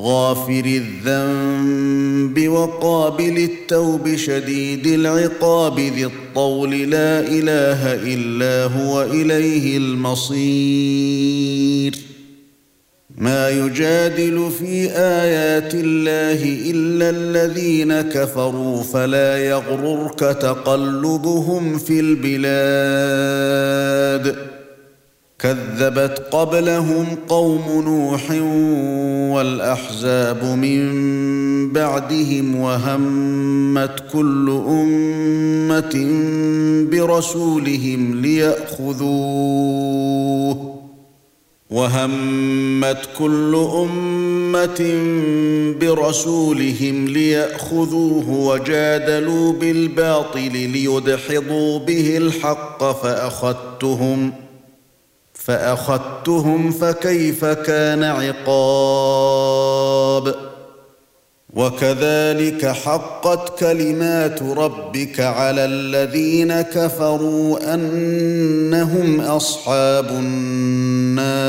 غافر الذنب وقابل التوب شديد العقاب ذي الطول. لا إله إلا هو إليه المصير. ما يجادل في آيات الله إلا الذين كفروا فلا يغررك تقلبهم في البلاد. كذبت قبلهم قوم نوح والأحزاب من بعدهم وهمت كل أمة برسولهم ليأخذوه وهمت كل أمة برسولهم ليأخذوه وجادلوا بالباطل ليدحضوا به الحق فاخذتهم ۖ فأخذتهم فكيف كان عقاب؟ وكذلك حقت كلمات ربك على الذين كفروا أنهم أصحاب النار.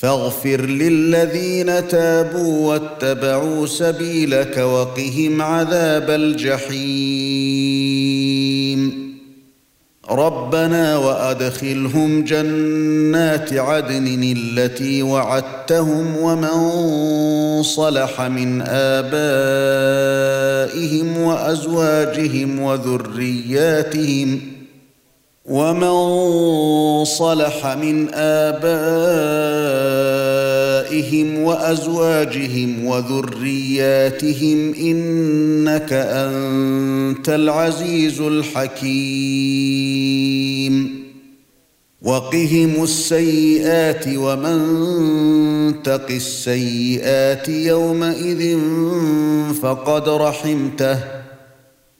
فاغفر للذين تابوا واتبعوا سبيلك وقهم عذاب الجحيم. ربنا وأدخلهم جنات عدن التي وعدتهم ومن صلح من آبائهم وأزواجهم وذرياتهم ومن صلح من ابائهم وازواجهم وذرياتهم انك انت العزيز الحكيم وقهم السيئات ومن تق السيئات يومئذ فقد رحمته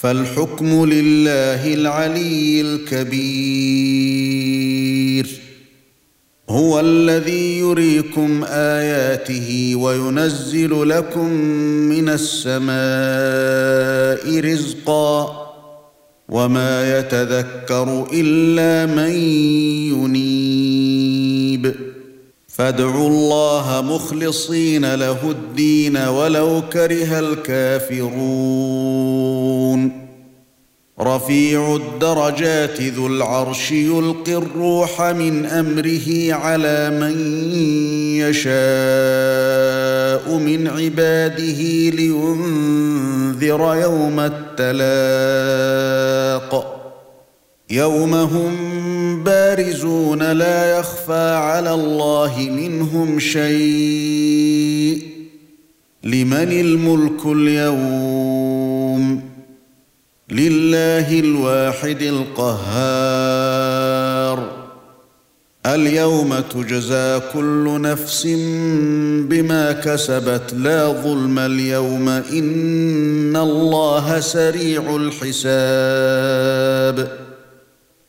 فالحكم لله العلي الكبير. هو الذي يريكم آياته وينزل لكم من السماء رزقا وما يتذكر إلا من ينيب. فادعوا الله مخلصين له الدين ولو كره الكافرون. رفيع الدرجات ذو العرش يلقي الروح من أمره على من يشاء من عباده لينذر يوم التلاق. يوم هم بارزون لا يخفى على الله منهم شيء. لمن الملك اليوم؟ لله الواحد القهار. اليوم تجزى كل نفس بما كسبت. لا ظلم اليوم إن الله سريع الحساب.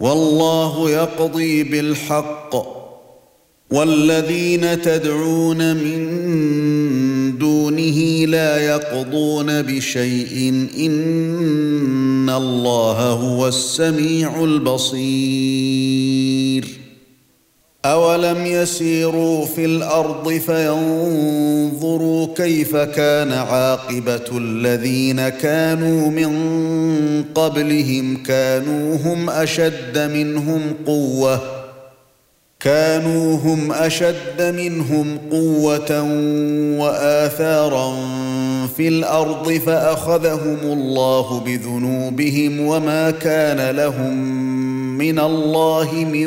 والله يقضي بالحق والذين تدعون من دونه لا يقضون بشيء إن الله هو السميع البصير اولم يسيروا في الأرض فينظروا كيف كان عاقبه الذين كانوا من قبلهم كانوا هم اشد منهم قوه كانوا هم اشد منهم قوه واثارا في الأرض فاخذهم الله بذنوبهم وما كان لهم من الله من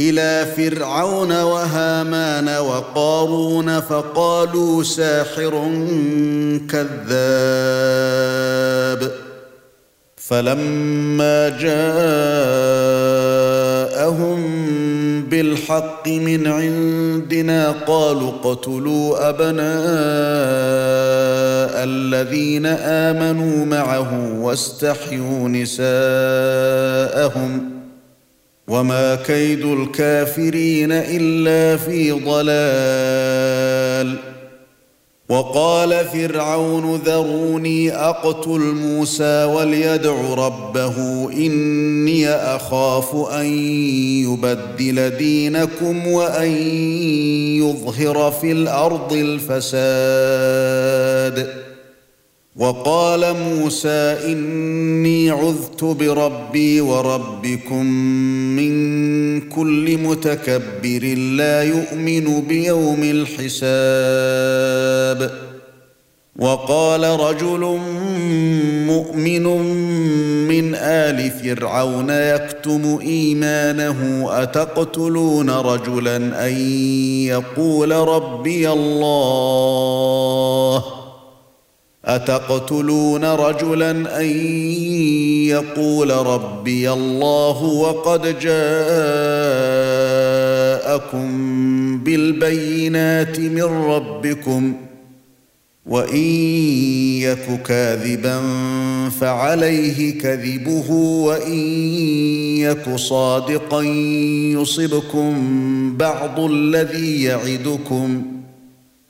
إلى فرعون وهامان وقارون فقالوا ساحر كذاب. فلما جاءهم بالحق من عندنا قالوا اقتلوا أبناء الذين آمنوا معه واستحيوا نساءهم. وما كيد الكافرين الا في ضلال وقال فرعون ذروني اقتل موسى وليدع ربه اني اخاف ان يبدل دينكم وان يظهر في الأرض الفساد وقال موسى إني عذت بربي وربكم من كل متكبر لا يؤمن بيوم الحساب. وقال رجل مؤمن من آل فرعون يكتم إيمانه أتقتلون رجلا أن يقول ربي الله؟ أتقتلون رجلا أن يقول ربي الله وقد جاءكم بالبينات من ربكم وإن يك كاذبا فعليه كذبه وإن يك صادقا يصبكم بعض الذي يعدكم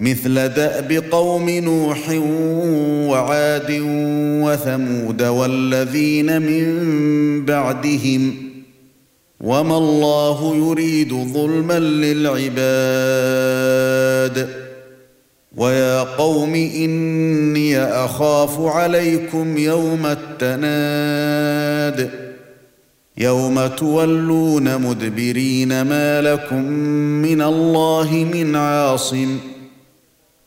مثل دأب قوم نوح وعاد وثمود والذين من بعدهم وما الله يريد ظلما للعباد ويا قوم إني أخاف عليكم يوم التناد يوم تولون مدبرين ما لكم من الله من عاصم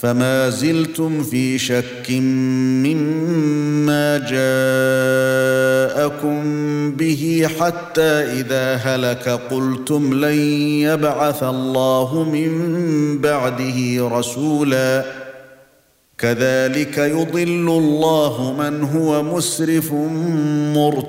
فما زلتم في شك مما جاءكم به حتى إذا هلك قلتم لن يبعث الله من بعده رسولا. كذلك يضل الله من هو مسرف مرتاب.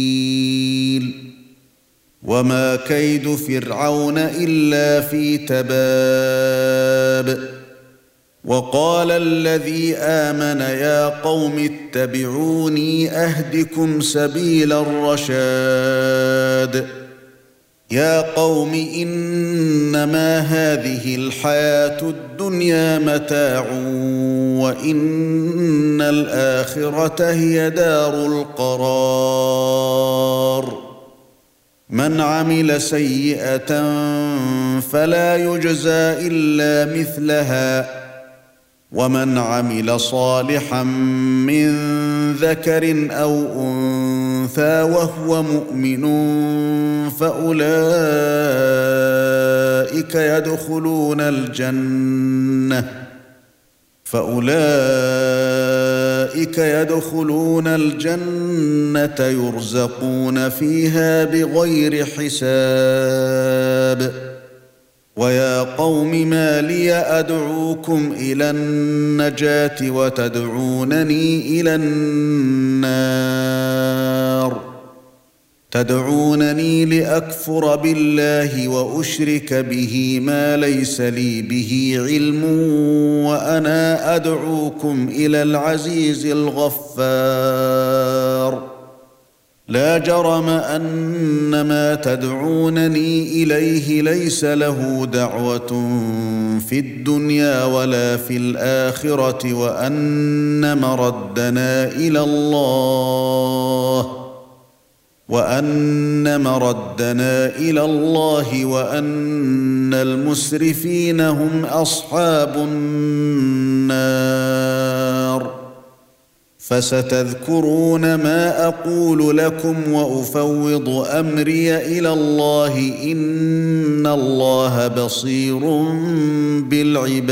وما كيد فرعون الا في تباب وقال الذي امن يا قوم اتبعوني اهدكم سبيل الرشاد يا قوم انما هذه الحياة الدنيا متاع وان الاخره هي دار القرار من عمل سيئة فلا يجزى إلا مثلها. ومن عمل صالحا من ذكر أو أنثى وهو مؤمن فأولئك يدخلون الجنة. فأولئك يدخلون الجنة يرزقون فيها بغير حساب. ويا قوم ما لي أدعوكم إلى النجاة وتدعونني إلى النار. تدعونني لأكفر بالله وأشرك به ما ليس لي به علم وأنا أدعوكم إلى العزيز الغفار. لا جرم أن ما تدعونني إليه ليس له دعوة في الدنيا ولا في الآخرة وأن مردنا إلى الله. وأن مردنا إلى الله وأن المسرفين هم أصحاب النار. فستذكرون ما أقول لكم وأفوض أمري إلى الله إن الله بصير بالعباد.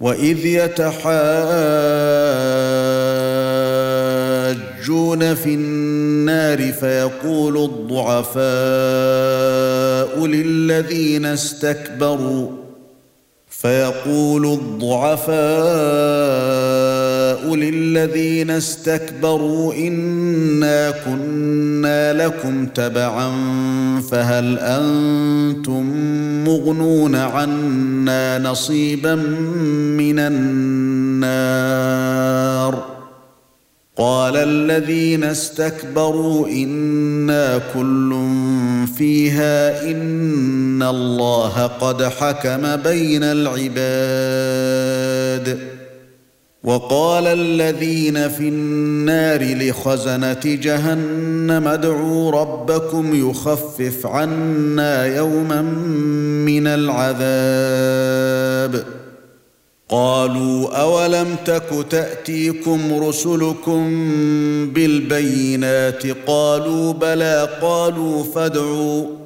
واذ يتحاجون في النار فيقول الضعفاء للذين استكبروا فيقول الضعفاء للذين استكبروا انا كنا لكم تبعا فهل أنتم مغنون عنا نصيبا من النار قال الذين استكبروا أنا كل فيها ان الله قد حكم بين العباد وقال الذين في النار لخزنة جهنم ادعوا ربكم يخفف عنا يوما من العذاب. قالوا أولم تك تأتيكم رسلكم بالبينات؟ قالوا بلى قالوا فادعوا.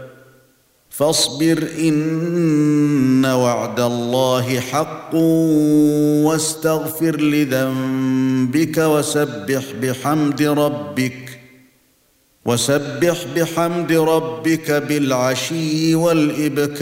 فاصبر إن وعد الله حق واستغفر لذنبك وسبح بحمد ربك وسبح بحمد ربك بالعشي والإبكار.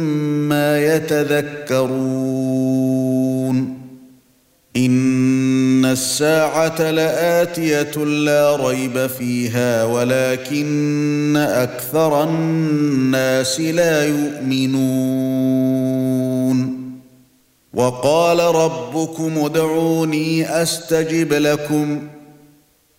يتذكرون. إن الساعة لآتية لا ريب فيها ولكن أكثر الناس لا يؤمنون. وقال ربكم ادعوني أستجب لكم.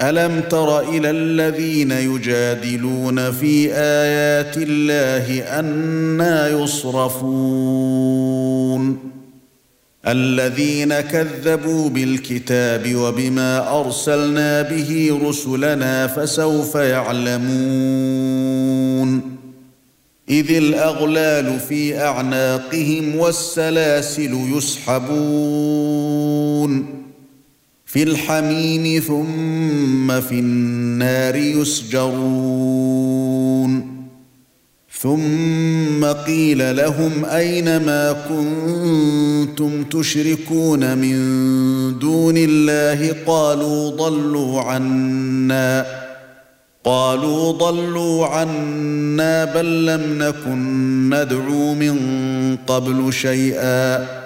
ألم تر إلى الذين يجادلون في آيات الله أنا يصرفون؟ الذين كذبوا بالكتاب وبما أرسلنا به رسلنا فسوف يعلمون. إذ الأغلال في أعناقهم والسلاسل يسحبون. في الحميم ثم في النار يسجرون. ثم قيل لهم أين ما كنتم تشركون من دون الله؟ قالوا ضلوا عنا. قالوا ضلوا عنا بل لم نكن ندعو من قبل شيئا.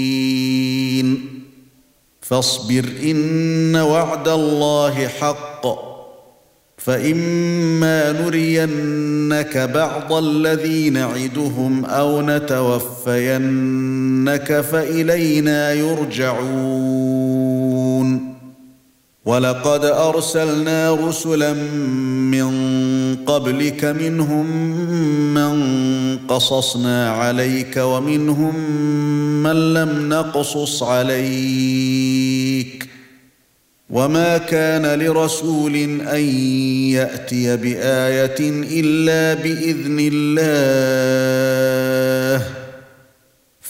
فاصبر إن وعد الله حق فإما نرينك بعض الذي نعدهم أو نتوفينك فإلينا يرجعون ولقد أرسلنا رسلا من قبلك منهم من قصصنا عليك ومنهم من لم نقصص عليك وما كان لرسول أن يأتي بآية إلا بإذن الله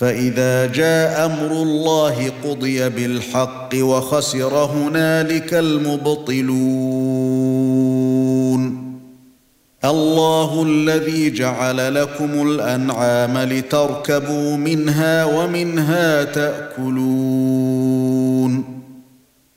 فإذا جاء أمر الله قضي بالحق وخسر هنالك المبطلون. الله الذي جعل لكم الأنعام لتركبوا منها ومنها تأكلون.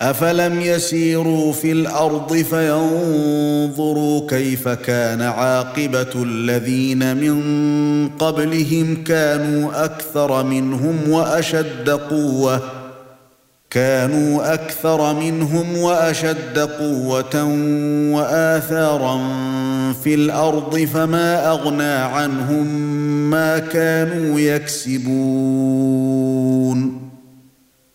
أفلم يسيروا في الأرض فينظروا كيف كان عاقبة الذين من قبلهم كانوا أكثر منهم وأشد قوة كانوا أكثر منهم وأشد قوة وآثارا في الأرض فما أغنى عنهم ما كانوا يكسبون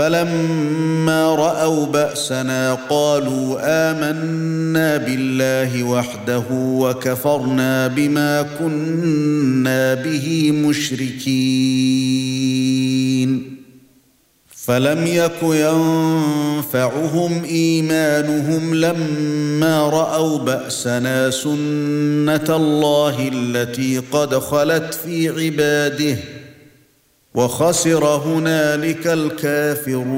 فلما رأوا بأسنا قالوا آمنا بالله وحده وكفرنا بما كنا به مشركين. فلم يك ينفعهم إيمانهم لما رأوا بأسنا سنة الله التي قد خلت في عباده. وخسر هنالك الكافرون.